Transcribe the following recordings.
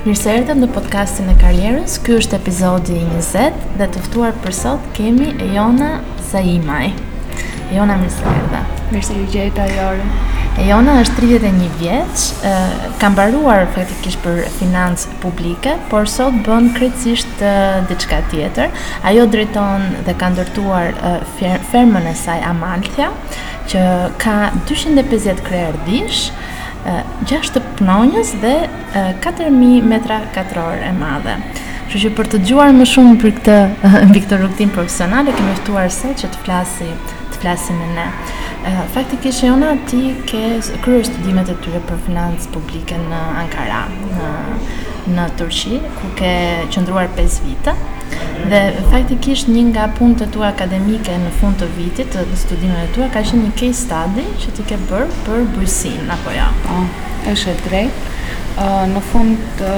Mirë se erdhët në podcastin e karrierës. Ky është epizodi 20 dhe të ftuar për sot kemi Ejona Zaimaj. Ejona mirë se erdhe. Mirë se ju gjeta Jori. Ejona është 31 vjeç, ka mbaruar faktikisht për financë publike, por sot bën krejtësisht diçka tjetër. Ajo drejton dhe ka ndërtuar fermën e saj Amalthia, që ka 250 krerë dhish, 6 të punonjës dhe 4000 metra katror e madhe. Kështu që për të dëgjuar më shumë për këtë mbi këtë rrugëtim profesional e kemi ftuar sot që të flasi të flasim me ne. Faktikisht Jona ti ke kryer studimet e tyre për financë publike në Ankara, në në Turqi, ku ke qëndruar 5 vite. Dhe faktikisht një nga punët e tua akademike në fund të vitit të studimeve të tua ka qenë një case study që ti ke bërë për bujqësinë apo jo. Ja. Po. Është e drejtë. Në fund të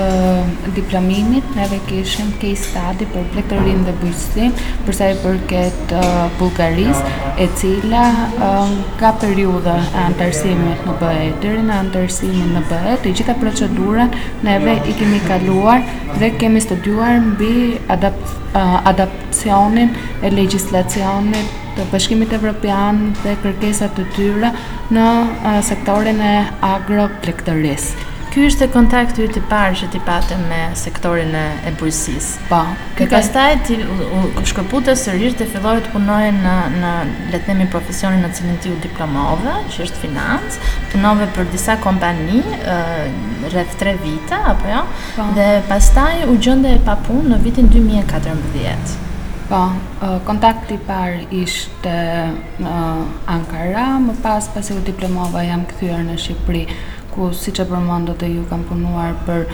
diplomimit neve kishim case study për blegtorinë dhe bujqësinë, për sa i përket Bullgarisë, e cila nga periudha e anëtarësimit në BE deri në anëtarësimin në BE, të gjitha procedurat neve i kemi kaluar dhe kemi studiuar mbi adaptacionin e legjislacionit të Bashkimit Evropian dhe kërkesat e tyre në sektorin e agroblegtorisë. Ky ishte kontakti yt i parë që ti pate me sektorin e, e bujqësisë. Po. Ku pastaj ti u shkëpute sërish dhe fillove të punoje në në le të themi profesionin në cilin ti u diplomove, që është financë, punove për disa kompani rreth 3 vite apo jo? Po. Dhe pastaj u gjende e papunë në vitin 2014. Po, kontakti i parë ish Te Ankara, më pas pasi u diplomova jam kthyer në Shqipëri, ku siç e përmendët ju kam punuar për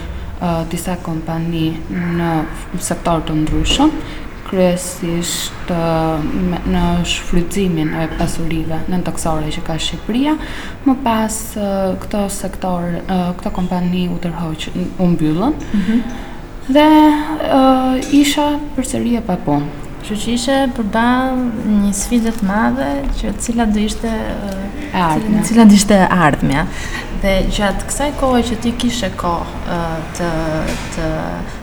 disa kompani në sektorë të ndryshëm, kryesisht në shfrytëzimin e pasurive nëntokësore që ka Shqipëria, më pas këto sektorë, këto kompani u tërhoq, u mbyllën dhe isha përsëri e papunë. Kështu që ishe përballë një sfide të madhe që cila do ishte e ardhmja. Cila do ishte e ardhmja. Dhe gjatë kësaj kohe që ti kishe kohë të të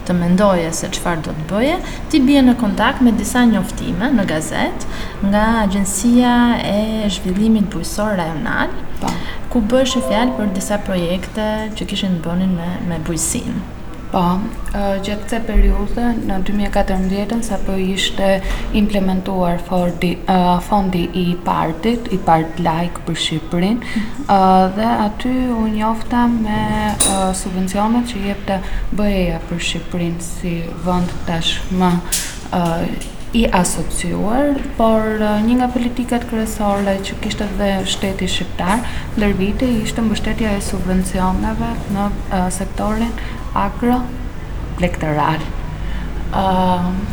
të mendoje se çfarë do të bëje, ti bie në kontakt me disa njoftime në gazetë nga Agjencia e Zhvillimit Bujqësor Rajonal, pa. Po. ku bëhej fjalë për disa projekte që kishin të bënin me me bujqësinë. Po, gjatë kësaj periudhe në 2014-ën sapo ishte implementuar fondi fondi i IPARD-it, IPARD-like për Shqipërinë, ë dhe aty u njofta me subvencionet që jepte BE-ja për Shqipërinë si vend tashmë i asociuar, por një nga politikat kryesore që kishte dhe shteti shqiptar ndër vite ishte mbështetja e subvencioneve në sektorin agroblegtoral.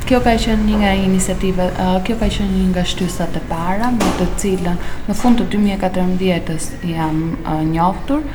Kjo ka qenë një nga iniciativat, kjo ka qenë një nga shtysat e para me të cilën në fund të 2014-s jam njoftur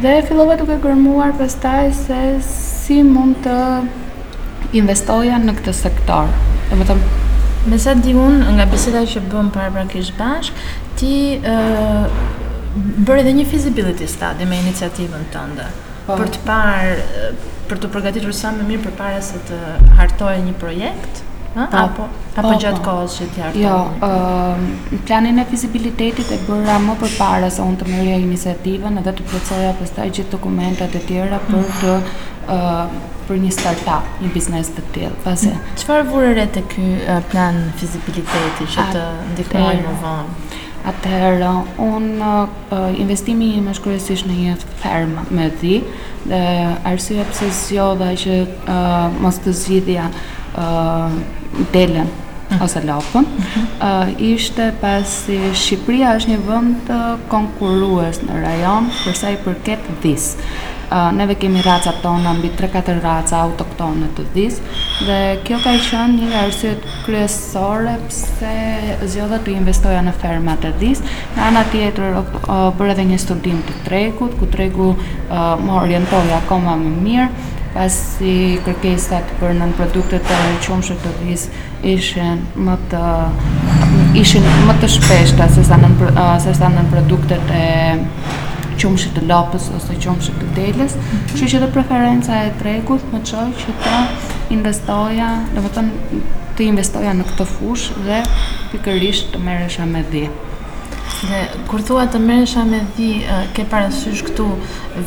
Dhe fillova duke gërmuar pastaj se si mund të investoja në këtë sektor. Dhe më thëmë, me sa di unë nga biseda që bëmë paraprakisht bashkë, ti bërë edhe një feasibility study me iniciativën tënde, po. për të parë, për t'u përgatitur sa më mirë përpara se të hartoje një projekt, ha? Po. apo, apo po, gjatë po. kohës që e hartoje? Jo, uh, Ë planin e fizibilitetit e bëra më përpara se unë të merrja iniciativën dhe të plotësoja pastaj gjithë dokumentat e tjera për të për një startup, një biznes të tillë. Pasi çfarë vure re te ky plan fizibiliteti që të ndihmoi më vonë? Atëherë, unë investimi im është kryesisht në një fermë me dhi dhe arsyeja pse zgjodha që mos të zgjidhja delën mhm. ose lopën, mhm. ishte pasi Shqipëria është një vend tepër konkurues në rajon përsa i përket dhisë. Neve kemi racat tona, mbi 3-4 raca autoktone të dhisë, dhe kjo ka qenë një nga arsyet kryesore pse zgjodha të investoja në fermat e dhisë. Në anën tjetër, bëra edhe një studim të tregut, ku tregu më orientoi akoma më mirë, pasi kërkesat për nënproduktet e qumështit të dhisë ishin më të ishin më të shpeshta se sa nën se sa nënproduktet e qumështit të lopës ose qumështit të deles, kështu që edhe preferenca e tregut më çoi që të investoja, domethënë të investoja në këtë fushë dhe pikërisht të merresha me dhi. Dhe kur thua të merresha me dhi, ke parasysh këtu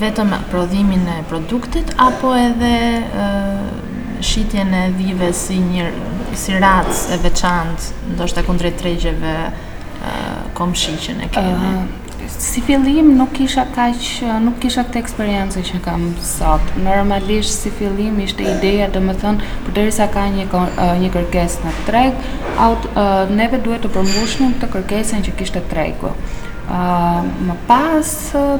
vetëm prodhimin e produktit apo edhe shitjen e dhive si një si racë e veçantë, ndoshta kundrejt tregjeve komshi që ne kemi? Si fillim nuk kisha kaq, nuk kisha këtë eksperiencë që kam sot. Normalisht si fillim ishte ideja, domethënë, përderisa ka një një kërkesë në treg, aut, neve duhet të përmbushnim këtë kërkesën që kishte tregu. Uh, më pas,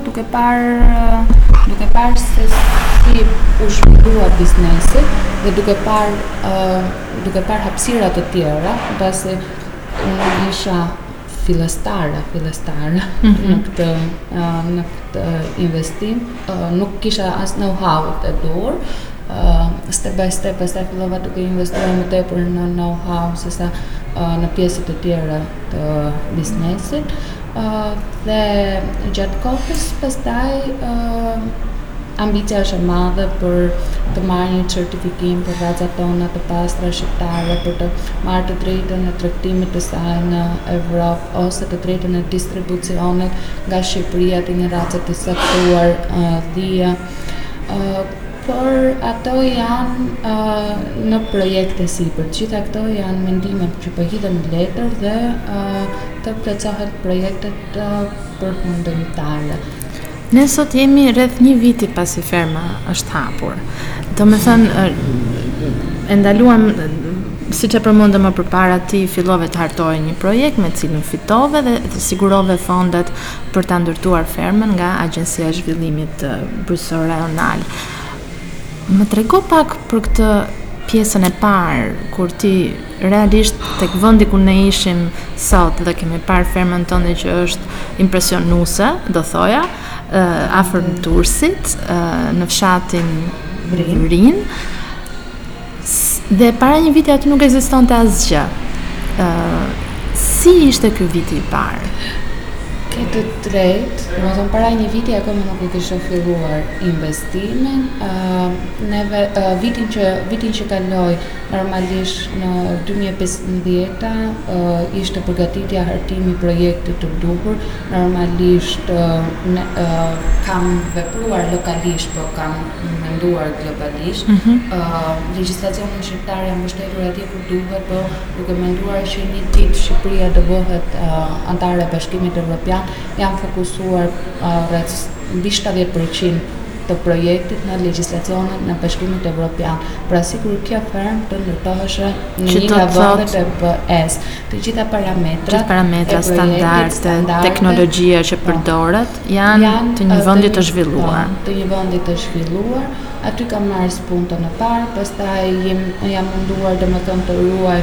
duke parë duke parë se si u zhvillua biznesi dhe duke parë uh, duke parë hapësira të tjera, pasi unë isha fillestare, fillestare mm -hmm. në këtë në këtë investim, nuk kisha as know-how të duhur, step by step pastaj fillova duke investuar më tepër në know-how sesa në pjesë të tjera të biznesit. dhe gjatë kohës pastaj ambicia është e madhe për të marrë një certifikim për racat tona të pastra shqiptare për të marrë të drejtën e tregtimit të saj në Evropë ose të drejtën e distribucionit nga Shqipëria të një race të caktuar dhie por ato janë në projekt e sipër. Të gjitha këto janë mendime që po hidhen në letër dhe të plotësohen projektet përfundimtare. Ne sot jemi rreth një viti pasi ferma është hapur. Domethënë, e ndaluam, siç e përmende më përpara ti fillove të hartoje një projekt me të cilin fitove dhe ti sigurove fondet për ta ndërtuar fermën nga Agjencia e Zhvillimit Bujqësor Rajonal. Më trego pak për këtë pjesën e parë, kur ti Realisht tek vendi ku ne ishim sot dhe kemi parë fermën tënde që është impresionuese, do thoja, afër Durrësit, në fshatin Vrin. Dhe para një viti aty nuk ekzistonte asgjë. Ë si ishte ky viti i parë? Ke të drejtë, domethënë para një viti akoma nuk e kisha filluar investimin. Ë neve vitin që vitin që kaloi Normalisht në dy mijë e pesëmbëdhjetë ishte përgatitja hartimi i projektit të duhur, normalisht ne kam vepruar lokalisht, po kam menduar globalisht. Legjislacionin shqiptar jam mbështetur atje ku duhet, po duke menduar që një ditë Shqipëria do bëhet anëtare e Bashkimit Evropian, jam fokusuar rreth mbi shtatëdhjetë përqind të projektit në legjislacionin e Bashkimit Evropian, pra sikur kjo fermë të ndërtoheshe në një nga vendet e BE-së, të gjitha parametrat, parametra, standarde, teknologjia që po përdoret janë të një vendi të zhvilluar, po, të një vendi të zhvilluar, aty kam marrë spuntën e parë, pastaj jam jam munduar domethënë të ruaj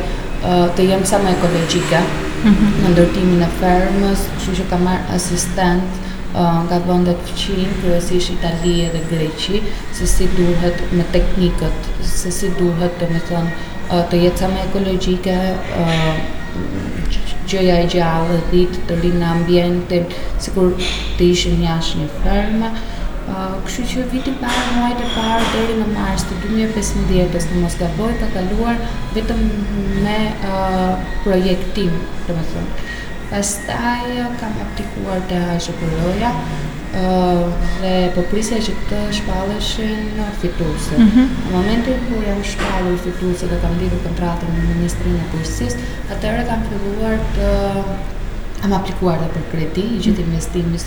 të jem sa më ekologjike mm -hmm. në ndërtimin e fermës, kështu që kam marrë asistent nga vendet fqinjë, kryesisht Itali edhe Greqi, se si duhet me teknikët, se si duhet, domethënë, të jetë sa më ekologjike, gjëja e gjallë, dhitë të rrinë në ambientin, sikur të ishin jashtë një ferme. Kështu që vitin e parë, muajt e parë deri në mars të 2015-ës, në mos gaboj, ka kaluar vetëm me projektim, domethënë. Pastaj kam aplikuar te AZHBR-ja dhe po prisja që të shpalleshin fituesit. Mhm. Në momentin kur janë shpallur fituesit dhe kam lidhur kontratën me Ministrinë e Bujqësisë, atëherë kam filluar të kam aplikuar dhe për kredi, gjithë mhm. investimi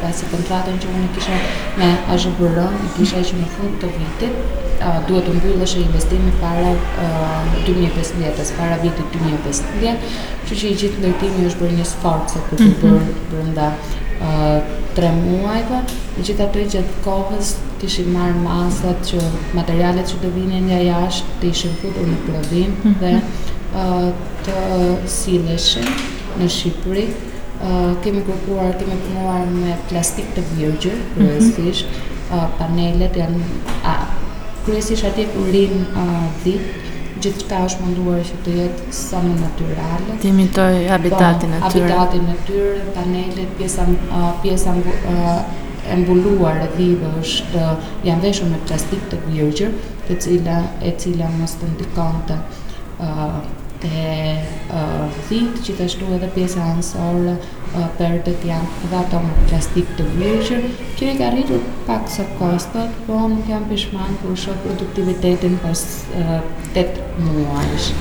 pasi kontratën që unë kisha me AZHBR-në e kisha që në fund të vitit duhet të mbylleshe investimi para 2015-ës, para vitit 2015, që që i gjithë ndërtimi është bërë një sforco për t'u mhm. bërë brenda tre muajve, megjithatë gjatë kohës kishim marrë masat që materialet që të vinin nga jashtë të ishin futur në prodhim mhm. dhe të silleshin. Në Shqipëri kemi kërkuar, kemi punuar me plastikë të virgjër, mhm. kryesisht panelet janë a kryesisht atje ku rrinë dhitë, gjithçka është munduar që të jetë sa më natyrale. Të imitojë po, habitatin e tyre. Habitatin e tyre, panelet, pjesa pjesa e mbuluar e dhive është janë veshur me plastikë të virgjër, të cila e cila mos të ndikonte ë te Si gjithashtu edhe pjesa anësore, perdet janë dhe ato me plastikë të virgjër. Kjo i ka rritur paksa kostot, po nuk jam pishman kur shoh produktivitetin pas tetë muajsh.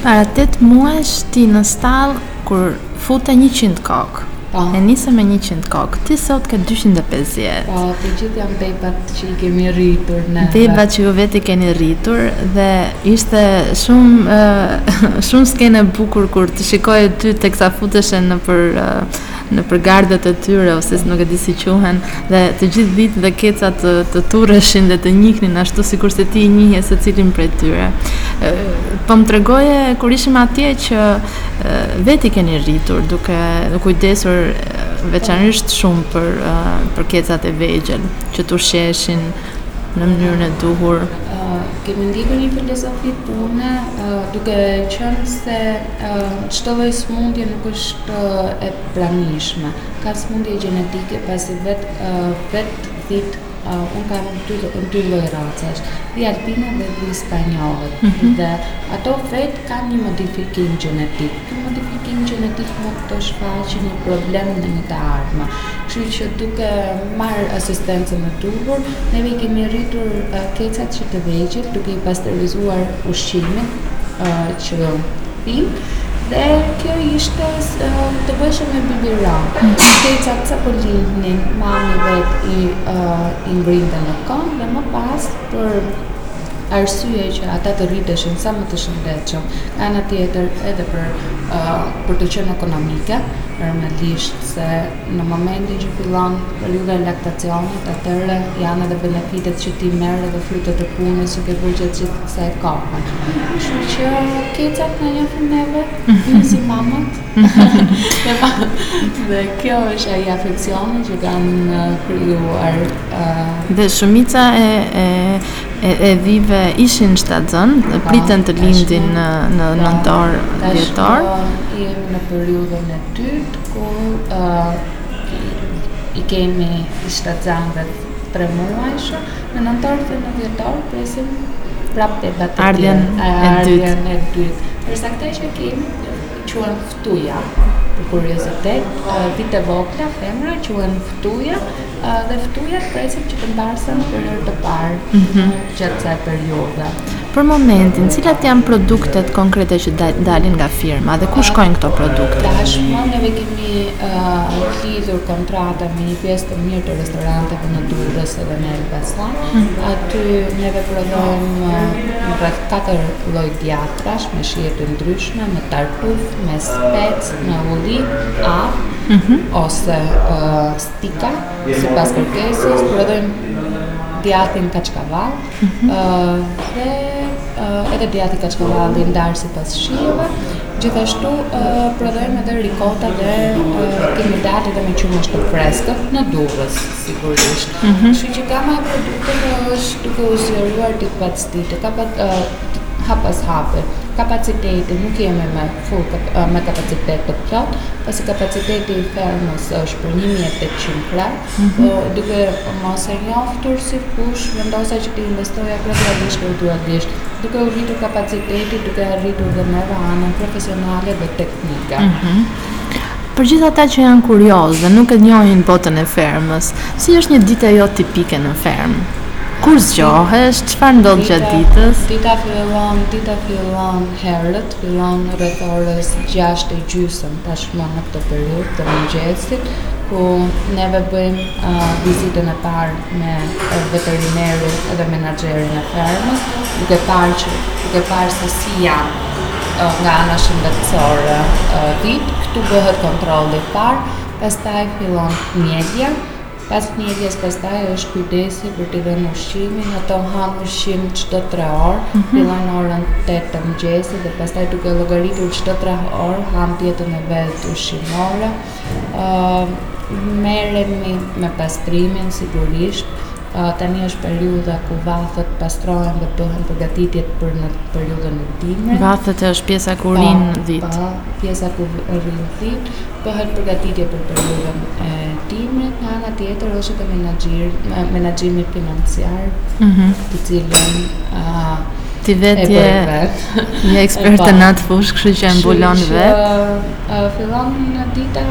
Para tetë muajsh ti në stallë kur fute 100 kokë. Po. E nise me 100 kokë. Ti sot ke 250. Po, të gjithë janë bebat që i kemi rritur ne. Bebat që ju vetë i keni rritur dhe ishte shumë shumë skenë e bukur kur të shikoje ty teksa futeshe nëpër nëpër gardhet e tyre ose nuk e di si quhen dhe të gjithë dhitë dhe kecat të, të turreshin dhe të njihnin ashtu sikurse ti i njihje secilin prej tyre. Po më tregoje kur ishim atje që vetë i keni rritur duke u kujdesur veçanërisht shumë për për kecat e vegjël që t'ushqeheshin në mënyrën e duhur. Kemi ndjekur një filozofi pune duke qenë se Çdo lloj sëmundje nuk është e pranishme. Ka sëmundje gjenetike, pasi vetë dhitë uh, unë kam dy lloj racash, dhi alpina dhe dhi spanjolle. Mm -hmm. Dhe ato vetë kanë një modifikim gjenetik. Ky modifikim gjenetik mund të shfaqë një problem në një të ardhme. Kështu që duke marrë asistencën e duhur, neve i kemi rritur uh, kecat që të vegjël, duke i pasterizuar ushqimin që pinë dhe kjo ishte të bëhej me biberon. Kecat sapo lindnin, mami vet i, uh, i ngrinte në këmbë dhe më pas për arsye që ata të rriteshin sa më të shëndetshëm. Nga ana tjetër edhe për uh, për të qenë ekonomike, normalisht se Në momentin që fillon periudha e laktacionit, atëherë janë edhe benefitet që ti merr edhe frytet e punës që ke bërë gjatë gjithë kësaj kohe. Kështu që kecat na njohin neve si mama. dhe kjo është ai afeksioni që kanë krijuar. Dhe shumica e, e E e dhive ishin shtatzënë, e po, priten të lindin në në po, nëntor, dhjetor. Jemi në periudhën e dytë ku ë i kemi shtatzënë tre muajsh, në nëntor dhe në dhjetor presim prapë bebat e tjerë. Ardhjen e dytë. Përsa këta që kemi quhen ftuja për kuriozitet dhitë e vogla femra quhen ftuja dhe ftuja presin që të mbarsen për herë të parë mm -hmm. gjatë kësaj periudhe për momentin cilat janë produktet konkrete që dalin nga firma dhe ku shkojnë këto produkte tashmë neve kemi uh, lidhur kontrata me një pjesë të mirë të restoranteve në Durrës dhe në Elbasan mm -hmm. aty neve prodhojmë uh, rreth 4 lloj djathë Tash me shije të ndryshme, me tartuf, me spec, me ulli, arrë, mm -hmm. ose uh, stika, sipas kërkesës, prodhojmë djathin kaçkavall, mm -hmm. uh, dhe uh, edhe djathi kaçkavall i ndarë sipas shijeve, Gjithashtu uh, prodhojmë edhe rikota dhe uh, kemi dalë edhe me qumësht të freskët në Durrës, sigurisht. Mm -hmm. Kështu që gama e produkteve është duke u zgjeruar ditë pas dite. Ka pat uh, hap pas hapi kapaciteti nuk jemi me full me kapacitet të plot pasi kapaciteti i fermës është për 1800 krerë mm -hmm. duke mos e njoftur si fushë vendosa që të investoja gradualisht gradualisht duke u rritur kapaciteti duke arritur dhe me anën profesionale dhe teknike mm -hmm. Për gjithë ata që janë kuriozë dhe nuk e njohin botën e fermës, si është një ditë e jotë tipike në fermë? Kur zgjohesh, çfarë ndodh gjatë ditës? Dita fillon, dita fillon herët, fillon rreth orës 6 e gjysëm tashmë në këtë periudhë të mëngjesit, ku neve bëjmë uh, vizitën e parë me veterinerin dhe menaxherin e fermës, duke parë që duke parë se si janë nga ana shëndetësore dhitë, këtu bëhet kontrolli i parë, pastaj fillon mjelja, pas mjeljes pastaj është kujdesi për të dhënë ushqimin, ato hanë ushqim çdo 3 orë, mm -hmm. fillon orën 8 të mëngjesit dhe pastaj duke llogaritur çdo 3 orë hanë dietën e vet ushqimore. Merremi me pastrimin sigurisht. Tani është periudha ku vathët pastrohen dhe bëhen përgatitjet për në periudhën e dimrit. Vathët është pjesa ku po, rrinë dhitë. Po, pjesa ku rrinë dhitë, bëhet përgatitje për periudhën e dimrit. Nga ana tjetër është edhe menaxhir, menaxhimi financiar, mhm. i cili ti vetë je një eksperte në atë fushë, kështu që e mbulon vetë. Fillon dita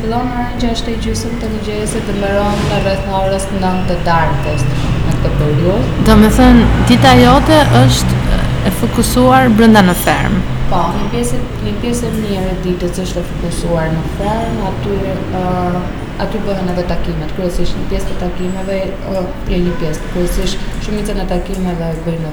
fillon në orën 6 e gjysëm të mëngjesit dhe mbaron në rreth orës 9 të darkës në këtë periudhë. Domethënë, dita jote është e fokusuar brenda në fermë. Po, një pjesë një pjesë e mirë e ditës është e fokusuar në fermë, aty ë aty bëhen edhe takimet, kryesisht një pjesë të takimeve, jo një pjesë, kryesisht shumicën e takimeve i bëj në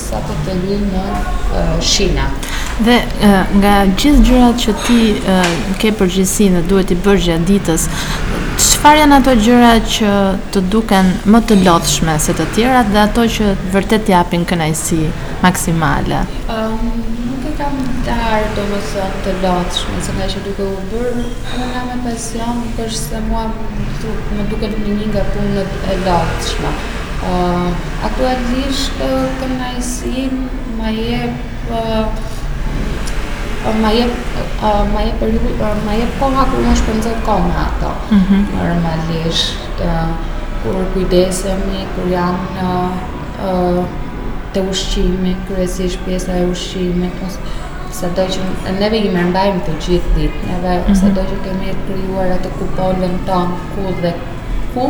Sa të të lyn në shina. Dhe nga gjithë gjërat që ti ke përgjegjësinë dhe duhet t'i bësh gjatë ditës, çfarë janë ato gjëra që të duken më të lodhshme se të tjerat dhe ato që vërtet japin kënaqësi maksimale? Um, nuk e kam ndarë domethënë të lodhshme, se ngaqë duke e bërë punën me pasion, nuk është se mua më duket një nga punët e lodhshme. Aktualisht kënaqësinë ma jep ma jep ma jep periudha ma jep koha kur unë shpenzoj kohë me ato. Mhm. Normalisht kur kujdesemi, kur jam në te ushqimi, kryesisht pjesa e ushqimit, sado që neve i mirëmbajmë të gjithë dhitë, neve sa mhm. do që kemi krijuar atë kupolën tonë ku dhe ku,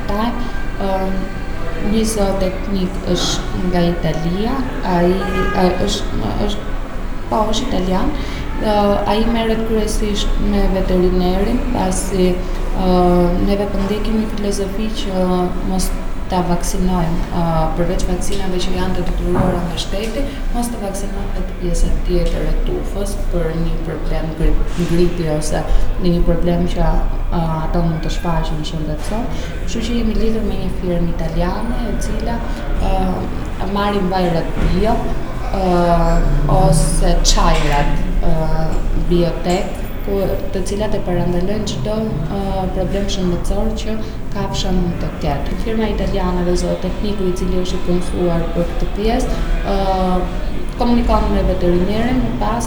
Tani, një zooteknik është nga Italia, ai është është po është italian. Ai merret kryesisht me veterinerin, pasi neve po ndjekim një filozofi që mos ta vaksinojmë, përveç vaksinave që janë të detyruara nga shteti, mos të vaksinojmë edhe pjesën tjetër të tufës për një problem gripi ose në një problem që ato mund të shfaqen në shëndetëso, kështu që jemi lidhur me një firmë italiane e cila uh, marrim vajrat bio uh, ose çajrat uh, biotek ku të cilat e parandalojnë çdo uh, problem shëndetësor që kafsha mund të ketë. Firma italiane dhe zootekniku i cili është i punësuar për këtë pjesë, uh, komunikon me veterinerin më pas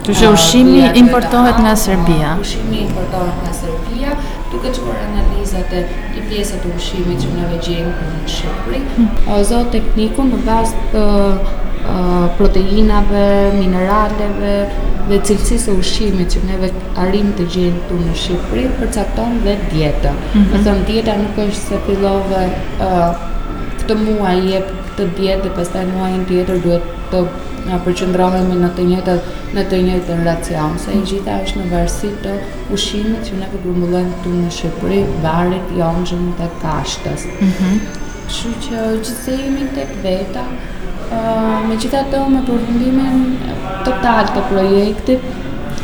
Kështu që ushqimi importohet nga Serbia. Ushqimi importohet nga Serbia, duke çuar analizat e një pjese të ushqimit që neve gjejmë këtu në Shqipëri. Hmm. Zootekniku në bazë të proteinave, mineraleve dhe cilësisë së ushqimit që neve arrijmë të gjejmë këtu në Shqipëri, përcakton dhe dietën. Hmm. Domethënë, dieta nuk është se fillove këtë muaj jep këtë dietë dhe pastaj muajin tjetër duhet të Na përqendrohemi në të njëjtën në të njëjtën racion, se e gjitha është në varësi të ushqimit që ne po grumbullojmë këtu në Shqipëri, varet jonxhës dhe kashtës. Mm -hmm. Kështu që gjithsej jemi tetë veta, uh, megjithatë me përfundimin total të projektit,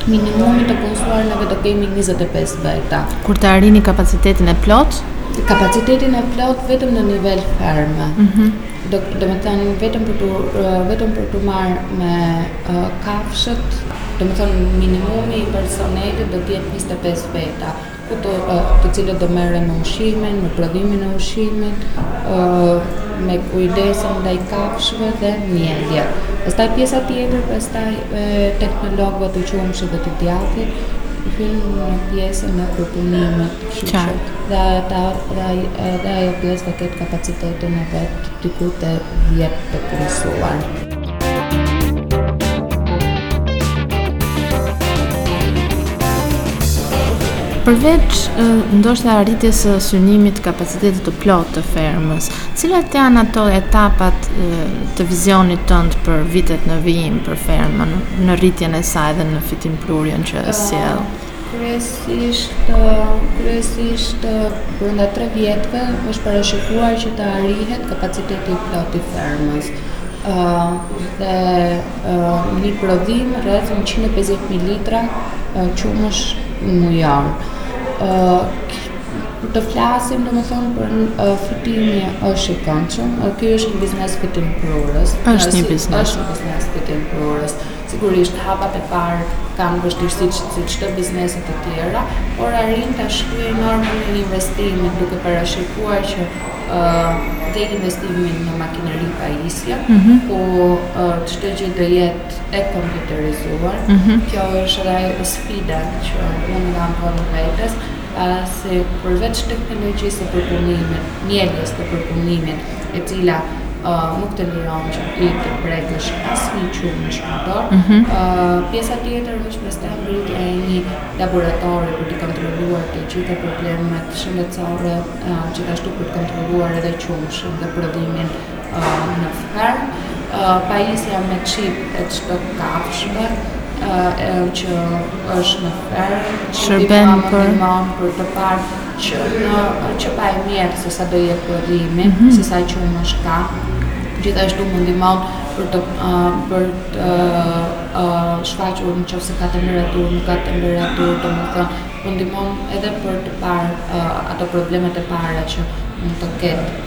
minimumi të punësuar neve do kemi 25 veta. Kur të arrini kapacitetin e plot? Kapacitetin e plotë vetëm në nivel ferme. Mm -hmm. Do, domethënë, vetëm për të, vetëm për t'u marrë me uh, kafshët, domethënë, minimumi i personelit do të jetë 25 veta, ku të, uh, të cilët do merren me ushqimin, me prodhimin e ushqimit, uh, me kujdesin ndaj kafshëve dhe mjelja. Pastaj pjesa tjetër, pastaj teknologë të qumështit dhe të djathit, hyjnë në pjesën e përpunimit. Qartë. Dhe ata dhe ai dhe ajo pjesë do ketë kapacitetin e vet diku te 10 të punësuar. Përveç ndoshta arritjes së synimit të kapacitetit të plotë të fermës, cilat janë ato etapat të vizionit tënd për vitet në vijim për fermën, në rritjen e saj dhe në fitimprurjen që sjell? Kryesisht, kryesisht brenda tre viteve është parashikuar që të arrihet kapaciteti i plotë i fermës. ë dhe ë një prodhim rreth 150.000 litra ë, qumësh mujor. ë Për të flasim, domethënë për ë, fitimi është i kënaqshëm. ë, Ky është një biznes fitimprurës. Është një biznes. Është një biznes fitimprurës. Sigurisht, hapat e parë kanë vështirësi si çdo biznese të tjera, por arrin ta shlyejë normën e investimit duke parashikuar që te investimin në makineri pajisje, ku çdo gjë do jetë e kompjuterizuar. Kjo është edhe ajo sfida që unë kam vënë vetes, se përveç teknologjisë të përpunimit, mjeljes të përpunimit, e cila nuk të lejon që ti të prekësh asnjë qumësht me dorë. Mhm. Pjesa tjetër është me stan ngritja e një laboratori për të kontrolluar të gjitha problemet shëndetësore, gjithashtu për të kontrolluar edhe qumështin dhe prodhimin në fermë, pajisja me çip e këtyre kafshëve që është në fermë, shërben për ndihmon për të parë që që pa e mjelë se sa do jetë prodhimi, mm -hmm. se sa qumësht ka, gjithashtu më ndihmon për të uh, për të uh, shfaqur në qoftë se ka temperaturë, nuk ka temperaturë, domethënë më ndihmon edhe për të parë uh, ato problemet e para që mund të ketë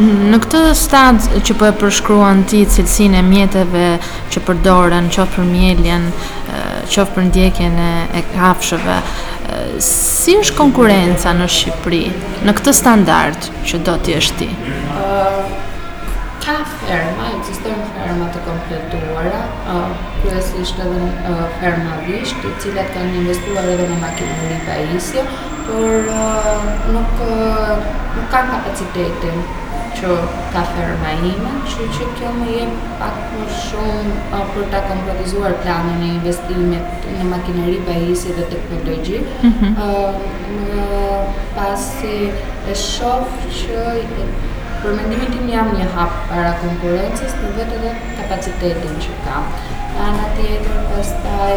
Në këtë stad që po e përshkruan ti cilësinë e mjeteve që përdoren, qoftë për mjeljen, qoftë për ndjekjen e kafshëve, si është konkurenca në Shqipëri në këtë standard që do të jesh ti? Ka ferma, ekzistojnë ferma të kompletuara, kryesisht edhe ferma viçash, të cilat kanë investuar edhe në makineri pajisje, por nuk nuk kanë kapacitetin që ka ferma ime, kështu që kjo më jep pak më shumë për ta konkretizuar planin e investimit në makineri pajisje dhe teknologji. Mm -hmm. pasi e shoh që për mendimin tim jam një hap para konkurrencës, për vetë edhe kapacitetin që kam. Ana tjetër, pastaj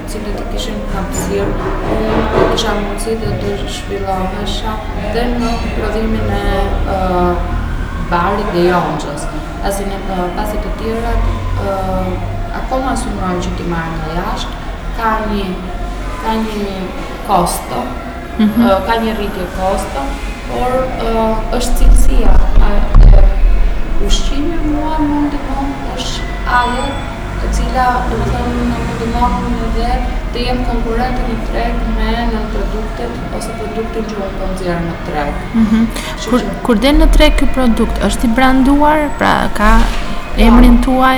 cilat do të kishin hapësirë, unë do të kisha mundësi të të zhvillohesha dhe në prodhimin e uh, barit dhe jonxhës. Pasi në uh, pasi të tjera, uh, akoma synojnë që t'i marrin nga jashtë, ka një, ka një kosto ka një rritje kosto, por është cilësia e ushqimit mua më ndihmon është ajo e cila domethënë më ndihmon edhe të jem konkurrent në treg me në produktet ose produktin që unë po nxjerr në treg. Mhm. Kur del në treg ky produkt është i branduar, pra ka emrin tuaj?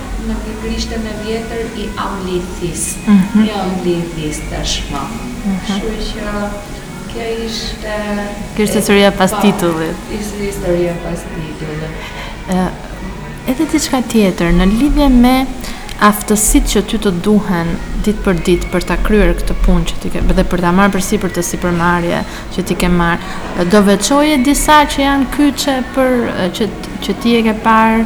Në greqishten e vjetër i Amblidhisë, jo Amblidhisë tashmë. Kështu që kjo ishte Kjo ishte historia pas titullit. Ishte historia pas titullit. Ë edhe diçka tjetër në lidhje me aftësitë që ty të duhen ditë për ditë për ta kryer këtë punë që ti ke dhe për ta marrë përsipër këtë sipërmarrje që ti ke marrë. Do veçoje disa që janë kyçe për që që ti e ke parë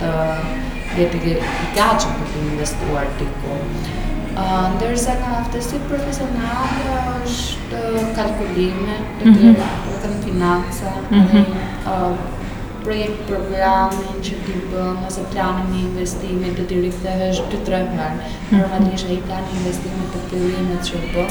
të jetë i gatshëm për të investuar diku. Ndërsa në aftësi profesionale është kalkulime të mhm. tjera, mm -hmm. te financa, mm -hmm. projekt programin që ti bën ose planin e investimit të t'i rikthehesh 2-3 herë. Mhm. Normalisht ai plan i investimeve të fillimit që bën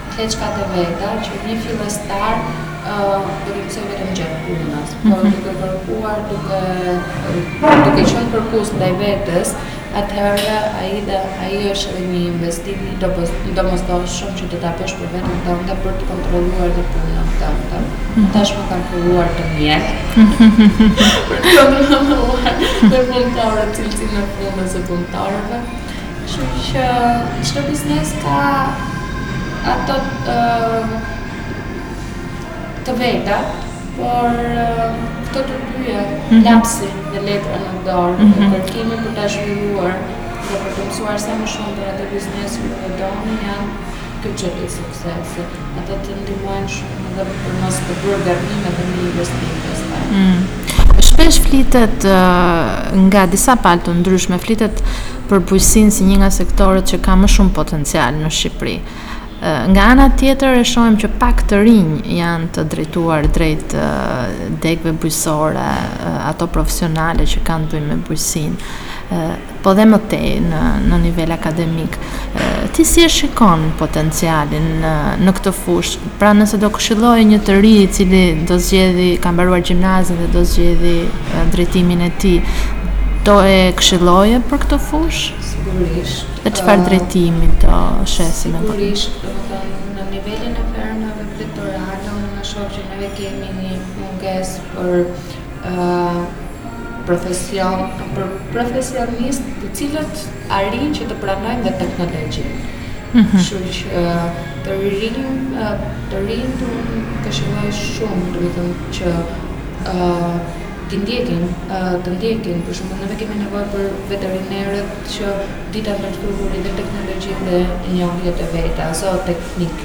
Kleçkat e veta që një fillestar do t'i mësojë vetëm gjatë punës, por duke kërkuar, duke duke qenë kërkues ndaj vetes, atëherë ai dhe ai është edhe një investim i domosdoshëm që do ta bësh për veten tënde për të kontrolluar dhe punën tënde. Tashmë kanë filluar të mjek. Për të kontrolluar dhe punëtorët, cilësinë e punës së punëtorëve. Kështu që çdo biznes ka ato të veta, por këto të dyja, lapsi dhe letra në dorë, dhe kërkimi për ta zhvilluar dhe për të mësuar sa më shumë për atë biznes që po e doni, janë kyçet e. suksesit. Ato të ndihmojnë shumë edhe për mos të bërë gabime dhe në investim pastaj. Mm. Shpesh flitet nga disa palë të ndryshme, flitet për bujqësinë si një nga sektorët që ka më shumë potencial në Shqipëri. Nga ana tjetër e shohim që pak të rinj janë të drejtuar drejt degëve bujqësore, ato profesionale që kanë të bëjnë me bujqësinë. po dhe më tej në në nivel akademik. Ti si e shikon potencialin në në këtë fushë? Pra nëse do këshilloje një të ri i cili do zgjedhë ka mbaruar gjimnazin dhe do zgjedhë drejtimin e tij, do e këshilloje për këtë fushë? Sigurisht. Dhe çfarë drejtimi do shihje në këtë? Sigurisht, domethënë në nivelin e fermave blegtorale, unë shoh që ne kemi një mungesë për për profesionistë të cilët arrijnë që të pranojnë dhe teknologjinë. Mhm. Kështu që të rinjtë, të rinjtë unë i këshilloj shumë, domethënë që të ndjekin, të ndjekin, për shembull neve kemi nevojë për veterinerët që dita në të kërguri dhe teknologjinë dhe njohjet e veta, zooteknikë.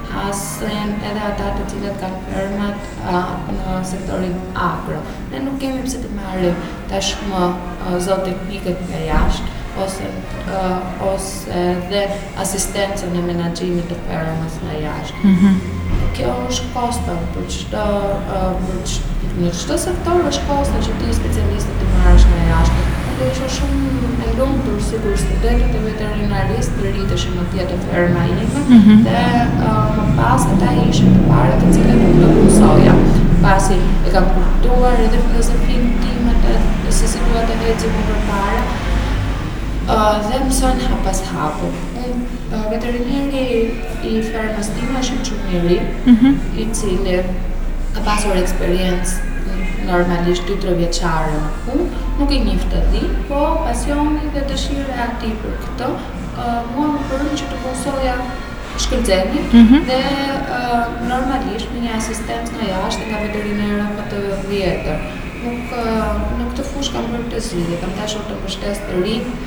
hasen edhe ata të cilët kanë fermat në sektorin agro. Ne nuk kemi pse të marrim tashmë zooteknikët nga jashtë ose ose dhe asistencën e menaxhimit të fermës nga jashtë. Kjo është kosto për Në çdo sektor është kosto që ti specialistët të marrësh nga jashtë. Unë do isha shumë e lumtur sikur studentët e veterinarisë të rrinin te ferma ime mm -hmm. dhe uh, më pas ata ishin të parët të cilët unë do punësoja. Pasi e kanë kuptuar edhe filozofinë time të se si duhet të ecim më përpara uh, dhe mësojnë hap pas hapi. Veterineri i fermës time është shumë i ri, mhm. i cili ka pasur eksperiencë normalisht 2-3 vjeçare në punë, nuk e njifte, di, po pasioni dhe dëshira e atij për këto, mua më bëri që të punësoja Shkëlzenin mhm. dhe normalisht me një asistencë nga jashtë nga veterinerë më të vjetër. Nuk, në këtë fushë kam bërë zgjidhje, kam dashur të mbështes të rinjtë,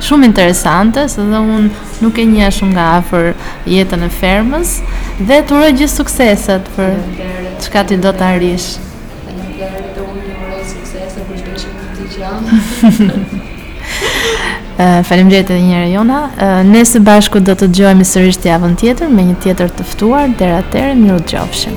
Shumë interesante, se dhe unë nuk e njoh shumë nga afër jetën e fermës, dhe të uroj gjithë sukseset për çka ti do të arrish. Faleminderit, dhe unë të uroj sukseset për çdo gjë që të dëgjojnë. Faleminderit edhe një herë Jona. Ne së bashku do të dëgjohemi sërish javën tjetër me një tjetër të ftuar deri atëherë mirudëgjofshim.